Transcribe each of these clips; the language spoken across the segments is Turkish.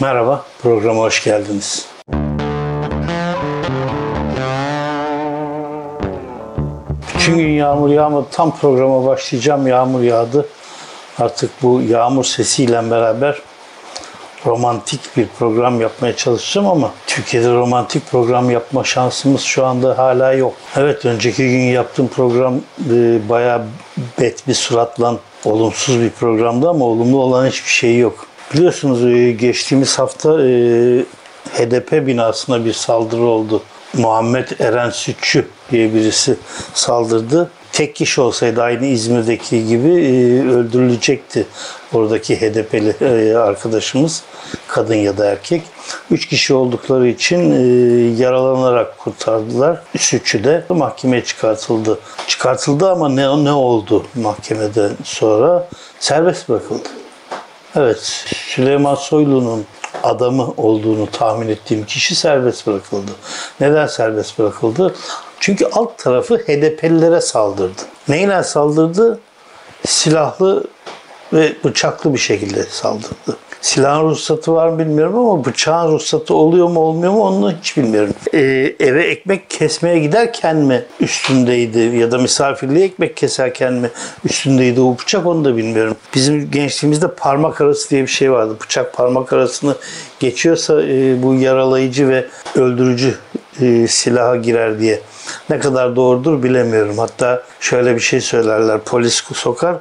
Merhaba, programa hoş geldiniz. Bütün gün yağmur yağmadı. Tam programa başlayacağım. Yağmur yağdı. Artık bu yağmur sesiyle beraber romantik bir program yapmaya çalışacağım ama Türkiye'de romantik program yapma şansımız şu anda hala yok. Evet önceki gün yaptığım program e, bayağı bet bir suratla olumsuz bir programdı ama olumlu olan hiçbir şey yok. Biliyorsunuz e, geçtiğimiz hafta e, HDP binasına bir saldırı oldu. Muhammed Eren Sütçü diye birisi saldırdı. Tek kişi olsaydı aynı İzmir'deki gibi e, öldürülecekti oradaki HDP'li arkadaşımız kadın ya da erkek. Üç kişi oldukları için yaralanarak kurtardılar. Sütçü de mahkemeye çıkartıldı. Çıkartıldı ama ne ne oldu mahkemeden sonra? Serbest bırakıldı. Evet, Süleyman Soylu'nun adamı olduğunu tahmin ettiğim kişi serbest bırakıldı. Neden serbest bırakıldı? Çünkü alt tarafı HDP'lilere saldırdı. Neyle saldırdı? Silahlı ve bıçaklı bir şekilde saldırdı. Silahın ruhsatı var mı bilmiyorum ama bıçağın ruhsatı oluyor mu olmuyor mu onu hiç bilmiyorum. Ee, eve ekmek kesmeye giderken mi üstündeydi ya da misafirliğe ekmek keserken mi üstündeydi o bıçak onu da bilmiyorum. Bizim gençliğimizde parmak arası diye bir şey vardı. Bıçak parmak arasını geçiyorsa e, bu yaralayıcı ve öldürücü e, silaha girer diye. Ne kadar doğrudur bilemiyorum. Hatta şöyle bir şey söylerler. Polis sokar.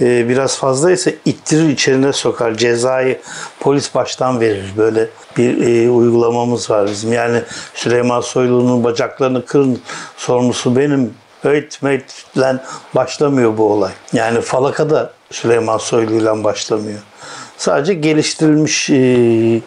E, biraz fazlaysa ittirir içerine sokar. Cezayı polis baştan verir. Böyle bir e, uygulamamız var bizim. Yani Süleyman Soylu'nun bacaklarını kırın sorumlusu benim. Öğüt meytle başlamıyor bu olay. Yani falaka da Süleyman Soylu'yla başlamıyor. Sadece geliştirilmiş e,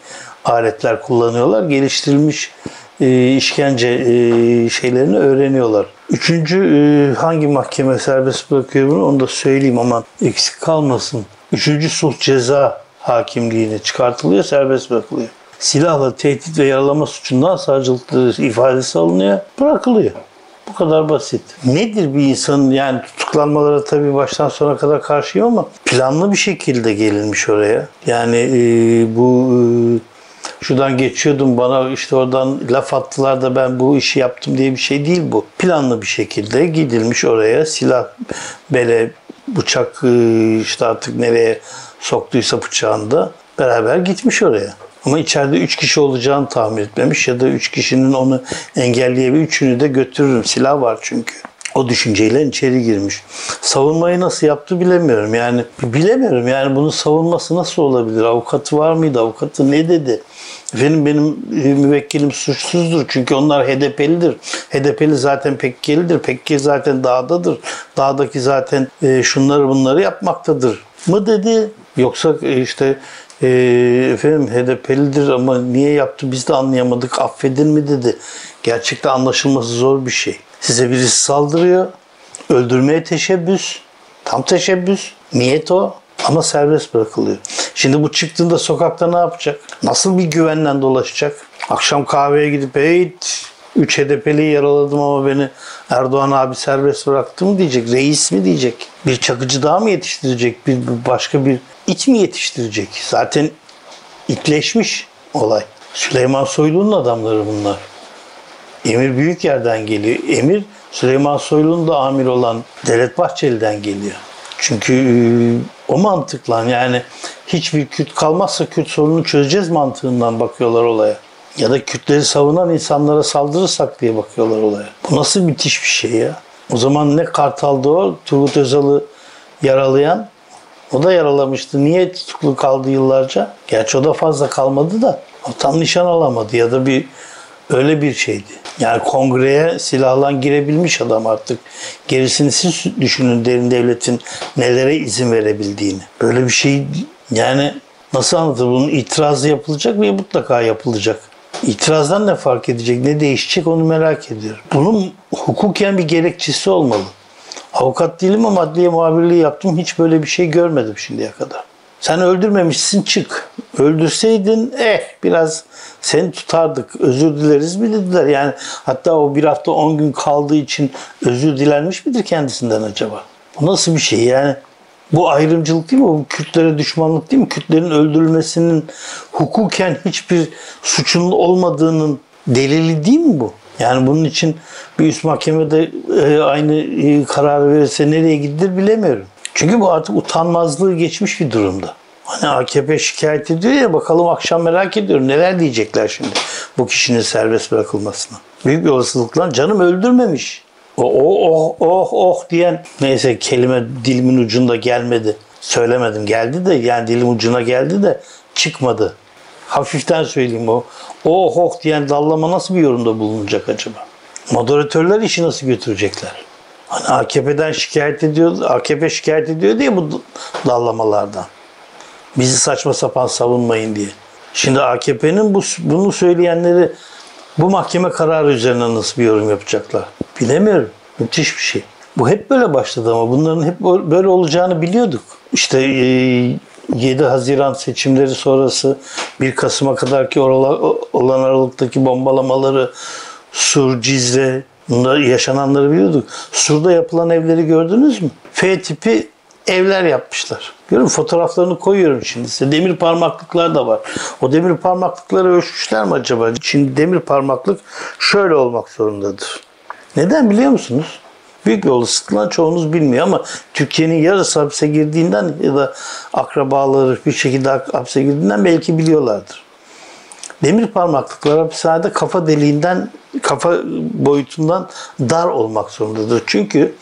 aletler kullanıyorlar. Geliştirilmiş e, işkence e, şeylerini öğreniyorlar. Üçüncü e, hangi mahkeme serbest bırakıyor bunu onu da söyleyeyim ama eksik kalmasın. Üçüncü sulh ceza hakimliğine çıkartılıyor, serbest bırakılıyor. Silahla tehdit ve yaralama suçundan savcılıkta ifadesi alınıyor, bırakılıyor. Bu kadar basit. Nedir bir insanın yani tutuklanmalara tabii baştan sona kadar karşıyım ama planlı bir şekilde gelinmiş oraya. Yani e, bu e, şuradan geçiyordum bana işte oradan laf attılar da ben bu işi yaptım diye bir şey değil bu. Planlı bir şekilde gidilmiş oraya silah bele bıçak e, işte artık nereye soktuysa bıçağında beraber gitmiş oraya. Ama içeride üç kişi olacağını tahmin etmemiş ya da üç kişinin onu engelleyebilir. Üçünü de götürürüm. Silah var çünkü. O düşünceyle içeri girmiş. Savunmayı nasıl yaptı bilemiyorum. Yani bilemiyorum. Yani bunun savunması nasıl olabilir? Avukatı var mıydı? Avukatı ne dedi? Efendim benim e, müvekkilim suçsuzdur. Çünkü onlar HDP'lidir. HDP'li zaten Pekkelidir. Pekkeli zaten dağdadır. Dağdaki zaten e, şunları bunları yapmaktadır mı dedi. Yoksa e, işte e, efendim HDP'lidir ama niye yaptı biz de anlayamadık affedin mi dedi. Gerçekten anlaşılması zor bir şey. Size birisi saldırıyor, öldürmeye teşebbüs, tam teşebbüs, niyet o ama serbest bırakılıyor. Şimdi bu çıktığında sokakta ne yapacak? Nasıl bir güvenle dolaşacak? Akşam kahveye gidip hey 3 HDP'liyi yaraladım ama beni Erdoğan abi serbest bıraktı mı diyecek. Reis mi diyecek. Bir çakıcı daha mı yetiştirecek? Bir, başka bir it mi yetiştirecek? Zaten itleşmiş olay. Süleyman Soylu'nun adamları bunlar. Emir büyük yerden geliyor. Emir Süleyman Soylu'nun da amir olan Devlet Bahçeli'den geliyor. Çünkü e, o mantıkla yani hiçbir Kürt kalmazsa Kürt sorununu çözeceğiz mantığından bakıyorlar olaya. Ya da Kürtleri savunan insanlara saldırırsak diye bakıyorlar olaya. Bu nasıl müthiş bir şey ya. O zaman ne Kartal'da o Turgut Özal'ı yaralayan o da yaralamıştı. Niye tutuklu kaldı yıllarca? Gerçi o da fazla kalmadı da o tam nişan alamadı ya da bir öyle bir şeydi. Yani kongreye silahla girebilmiş adam artık. Gerisini siz düşünün derin devletin nelere izin verebildiğini. Böyle bir şey yani nasıl anlatır? Bunun itirazı yapılacak ve mutlaka yapılacak. İtirazdan ne fark edecek, ne değişecek onu merak ediyorum. Bunun hukuken bir gerekçesi olmalı. Avukat değilim ama adliye muhabirliği yaptım. Hiç böyle bir şey görmedim şimdiye kadar. Sen öldürmemişsin çık. Öldürseydin eh biraz seni tutardık. Özür dileriz mi dediler. Yani hatta o bir hafta on gün kaldığı için özür dilenmiş midir kendisinden acaba? Bu nasıl bir şey yani? Bu ayrımcılık değil mi? Bu Kürtlere düşmanlık değil mi? Kürtlerin öldürülmesinin hukuken hiçbir suçun olmadığının delili değil mi bu? Yani bunun için bir üst mahkemede e, aynı e, kararı verirse nereye gidilir bilemiyorum. Çünkü bu artık utanmazlığı geçmiş bir durumda. Hani AKP şikayet ediyor ya bakalım akşam merak ediyorum neler diyecekler şimdi bu kişinin serbest bırakılmasına. Büyük bir olasılıkla canım öldürmemiş. O oh oh oh oh diyen neyse kelime dilimin ucunda gelmedi. Söylemedim geldi de yani dilim ucuna geldi de çıkmadı. Hafiften söyleyeyim o. Oh oh diyen dallama nasıl bir yorumda bulunacak acaba? Moderatörler işi nasıl götürecekler? Hani AKP'den şikayet ediyor, AKP şikayet ediyor diye bu dallamalardan. Bizi saçma sapan savunmayın diye. Şimdi AKP'nin bu, bunu söyleyenleri bu mahkeme kararı üzerine nasıl bir yorum yapacaklar? Bilemiyorum. Müthiş bir şey. Bu hep böyle başladı ama bunların hep böyle olacağını biliyorduk. İşte 7 Haziran seçimleri sonrası 1 Kasım'a kadar ki olan aralıktaki bombalamaları Sur, Cizre bunlar yaşananları biliyorduk. Sur'da yapılan evleri gördünüz mü? F tipi evler yapmışlar. Görün fotoğraflarını koyuyorum şimdi size. Demir parmaklıklar da var. O demir parmaklıkları ölçmüşler mi acaba? Şimdi demir parmaklık şöyle olmak zorundadır. Neden biliyor musunuz? Büyük bir olasılıkla çoğunuz bilmiyor ama Türkiye'nin yarısı hapse girdiğinden ya da akrabaları bir şekilde hapse girdiğinden belki biliyorlardır. Demir parmaklıklar hapishanede kafa deliğinden, kafa boyutundan dar olmak zorundadır. Çünkü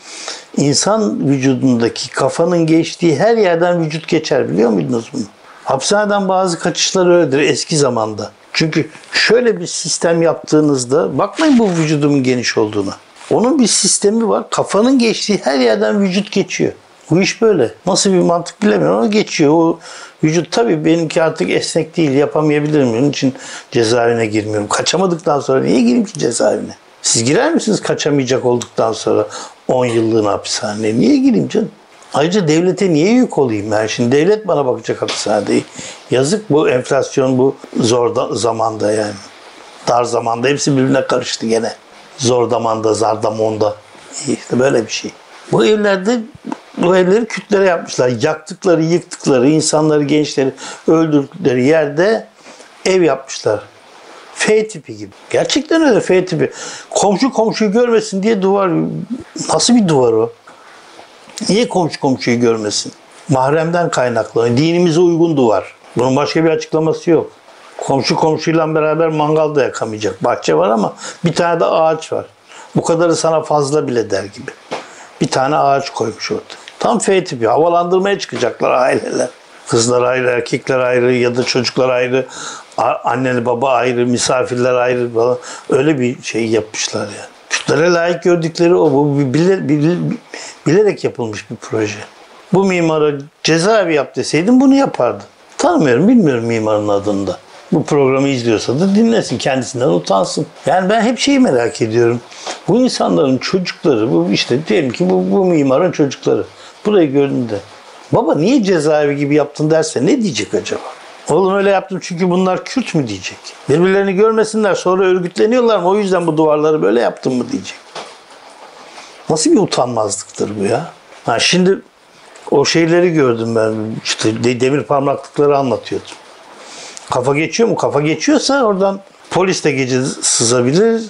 insan vücudundaki kafanın geçtiği her yerden vücut geçer biliyor muydunuz bunu? Hapishaneden bazı kaçışlar öyledir eski zamanda. Çünkü şöyle bir sistem yaptığınızda bakmayın bu vücudumun geniş olduğuna. Onun bir sistemi var. Kafanın geçtiği her yerden vücut geçiyor. Bu iş böyle. Nasıl bir mantık bilemiyorum ama geçiyor. O vücut tabii benimki artık esnek değil. Yapamayabilirim. Onun için cezaevine girmiyorum. Kaçamadıktan sonra niye gireyim ki cezaevine? Siz girer misiniz kaçamayacak olduktan sonra 10 yıllığına hapishaneye? Niye gireyim canım? Ayrıca devlete niye yük olayım ben? Şimdi devlet bana bakacak hapishanede. Yazık bu enflasyon bu zor da, zamanda yani. Dar zamanda hepsi birbirine karıştı gene. Zor zamanda, zardamonda. İşte böyle bir şey. Bu evlerde bu evleri kütlere yapmışlar. Yaktıkları, yıktıkları, insanları, gençleri öldürdükleri yerde ev yapmışlar. F tipi gibi. Gerçekten öyle F tipi. Komşu komşuyu görmesin diye duvar. Nasıl bir duvar o? Niye komşu komşuyu görmesin? Mahremden kaynaklı. Dinimize uygun duvar. Bunun başka bir açıklaması yok. Komşu komşuyla beraber mangal da yakamayacak. Bahçe var ama bir tane de ağaç var. Bu kadarı sana fazla bile der gibi. Bir tane ağaç koymuş orada. Tam F tipi. Havalandırmaya çıkacaklar aileler. Kızlar ayrı, erkekler ayrı ya da çocuklar ayrı. Anneli baba ayrı, misafirler ayrı falan. Öyle bir şey yapmışlar yani. Kürtlere layık gördükleri o. Bu bilir, bilir, bilerek yapılmış bir proje. Bu mimara cezaevi yap deseydin bunu yapardı. Tanımıyorum, bilmiyorum mimarın adını da. Bu programı izliyorsa da dinlesin, kendisinden utansın. Yani ben hep şeyi merak ediyorum. Bu insanların çocukları, bu işte diyelim ki bu, bu mimarın çocukları. Burayı gördüğünde baba niye cezaevi gibi yaptın derse ne diyecek acaba? Oğlum öyle yaptım çünkü bunlar Kürt mü diyecek. Birbirlerini görmesinler sonra örgütleniyorlar mı o yüzden bu duvarları böyle yaptım mı diyecek. Nasıl bir utanmazlıktır bu ya? Ha şimdi o şeyleri gördüm ben işte demir parmaklıkları anlatıyordum. Kafa geçiyor mu? Kafa geçiyorsa oradan polis de gece sızabilir.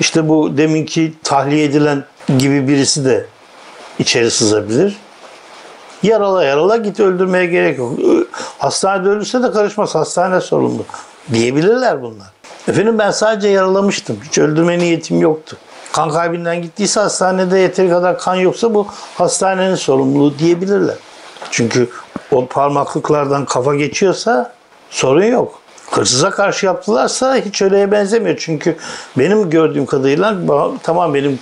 İşte bu deminki tahliye edilen gibi birisi de içeri sızabilir. Yarala yarala git öldürmeye gerek yok. Hastanede ölürse de karışmaz. Hastane sorumlu. Diyebilirler bunlar. Efendim ben sadece yaralamıştım. Hiç öldürme niyetim yoktu. Kan kaybından gittiyse hastanede yeteri kadar kan yoksa bu hastanenin sorumluluğu diyebilirler. Çünkü o parmaklıklardan kafa geçiyorsa sorun yok. Hırsıza karşı yaptılarsa hiç öyleye benzemiyor. Çünkü benim gördüğüm kadarıyla tamam benim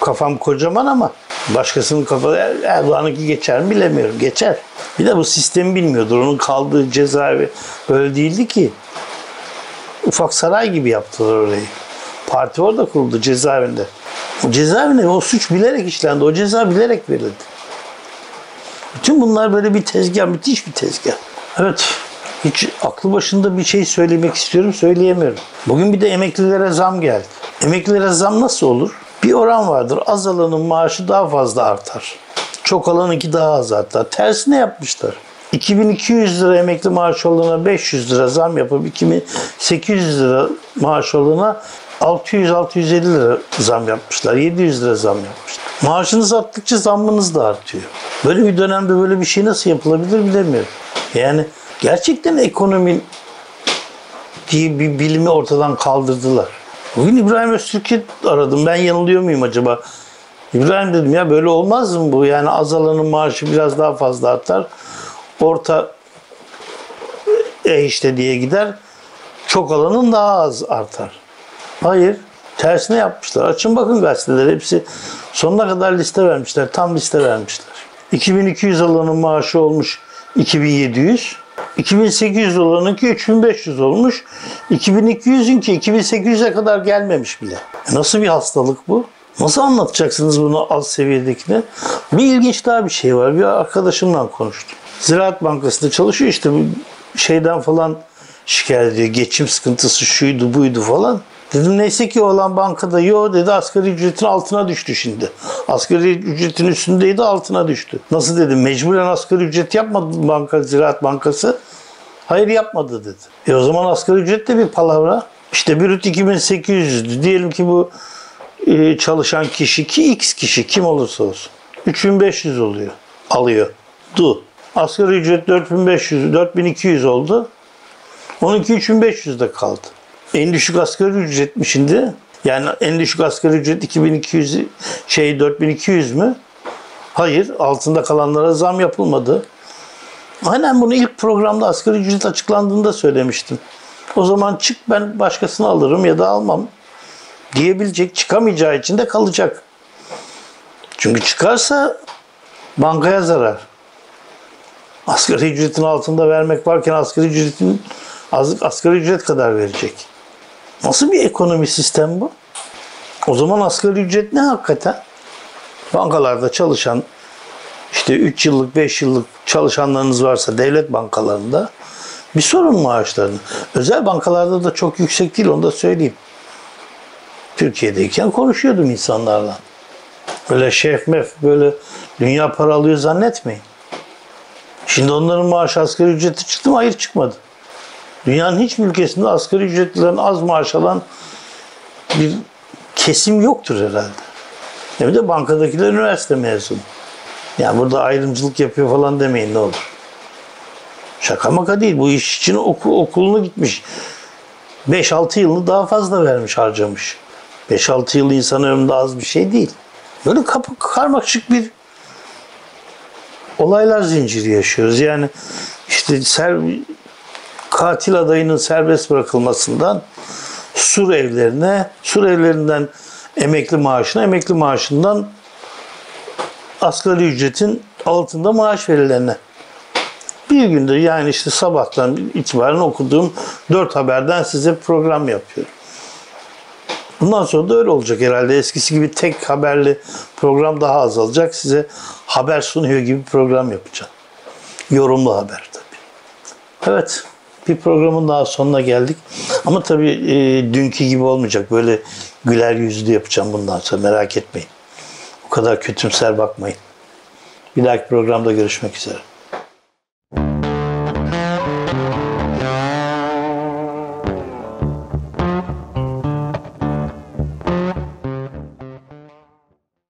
kafam kocaman ama başkasının kafası Erdoğan'ınki geçer mi bilemiyorum. Geçer. Bir de bu sistemi bilmiyordur. Onun kaldığı cezaevi öyle değildi ki. Ufak saray gibi yaptılar orayı. Parti orada kuruldu cezaevinde. O cezaevinde o suç bilerek işlendi. O ceza bilerek verildi. Bütün bunlar böyle bir tezgah, müthiş bir tezgah. Evet, hiç aklı başında bir şey söylemek istiyorum, söyleyemiyorum. Bugün bir de emeklilere zam geldi. Emeklilere zam nasıl olur? Bir oran vardır. Az alanın maaşı daha fazla artar. Çok alanınki daha az hatta. Tersine yapmışlar. 2200 lira emekli maaş olana 500 lira zam yapıp 2800 lira maaş olana 600-650 lira zam yapmışlar. 700 lira zam yapmışlar. Maaşınız arttıkça zammınız da artıyor. Böyle bir dönemde böyle bir şey nasıl yapılabilir bilemiyorum. Yani gerçekten ekonomi diye bir bilimi ortadan kaldırdılar. Bugün İbrahim Öztürk'ü aradım. Ben yanılıyor muyum acaba? İbrahim dedim ya böyle olmaz mı bu? Yani azalanın maaşı biraz daha fazla artar. Orta e işte diye gider. Çok alanın daha az artar. Hayır. Tersine yapmışlar. Açın bakın gazeteler. Hepsi sonuna kadar liste vermişler. Tam liste vermişler. 2200 alanın maaşı olmuş 2700. 2800 olanınki 3500 olmuş. 2200'ünki 2800'e kadar gelmemiş bile. E Nasıl bir hastalık bu? Nasıl anlatacaksınız bunu alt seviyedekine? Bir ilginç daha bir şey var. Bir arkadaşımla konuştum. Ziraat Bankası'nda çalışıyor işte şeyden falan şikayet ediyor. Geçim sıkıntısı şuydu buydu falan. Dedim neyse ki olan bankada yo dedi asgari ücretin altına düştü şimdi. Asgari ücretin üstündeydi altına düştü. Nasıl dedim mecburen asgari ücret yapmadı banka Ziraat Bankası. Hayır yapmadı dedi. E o zaman asgari ücret de bir palavra. İşte brüt 2800'dü. Diyelim ki bu e, çalışan kişi ki x kişi kim olursa olsun. 3500 oluyor. Alıyor. Du. Asgari ücret 4500, 4200 oldu. Onunki 3500'de kaldı. En düşük asgari ücret mi şimdi? Yani en düşük asgari ücret 2200 şey 4200 mü? Hayır, altında kalanlara zam yapılmadı. Aynen bunu ilk programda asgari ücret açıklandığında söylemiştim. O zaman çık ben başkasını alırım ya da almam diyebilecek, çıkamayacağı için de kalacak. Çünkü çıkarsa bankaya zarar. Asgari ücretin altında vermek varken asgari ücretin az, asgari ücret kadar verecek. Nasıl bir ekonomi sistem bu? O zaman asgari ücret ne hakikaten? Bankalarda çalışan işte 3 yıllık 5 yıllık çalışanlarınız varsa devlet bankalarında bir sorun maaşlarını. Özel bankalarda da çok yüksek değil onu da söyleyeyim. Türkiye'deyken konuşuyordum insanlarla. Böyle şef mef böyle dünya para alıyor zannetmeyin. Şimdi onların maaşı asgari ücreti çıktı mı? Hayır çıkmadı. Dünyanın hiçbir ülkesinde asgari ücretlilerin az maaş alan bir kesim yoktur herhalde. Hem de bankadakiler üniversite mezunu. Yani burada ayrımcılık yapıyor falan demeyin ne olur. Şaka maka değil. Bu iş için oku, okulunu gitmiş. 5-6 yılını daha fazla vermiş, harcamış. 5-6 yıl insan ömründe az bir şey değil. Böyle kapı karmaşık bir olaylar zinciri yaşıyoruz. Yani işte ser, katil adayının serbest bırakılmasından sur evlerine, sur evlerinden emekli maaşına, emekli maaşından asgari ücretin altında maaş verilenine. Bir gündür yani işte sabahtan itibaren okuduğum dört haberden size program yapıyorum. Bundan sonra da öyle olacak herhalde. Eskisi gibi tek haberli program daha azalacak. Size haber sunuyor gibi program yapacağım. Yorumlu haber tabii. Evet. Bir programın daha sonuna geldik. Ama tabii e, dünkü gibi olmayacak. Böyle güler yüzlü yapacağım bundan sonra. Merak etmeyin. O kadar kötümser bakmayın. Bir dahaki programda görüşmek üzere.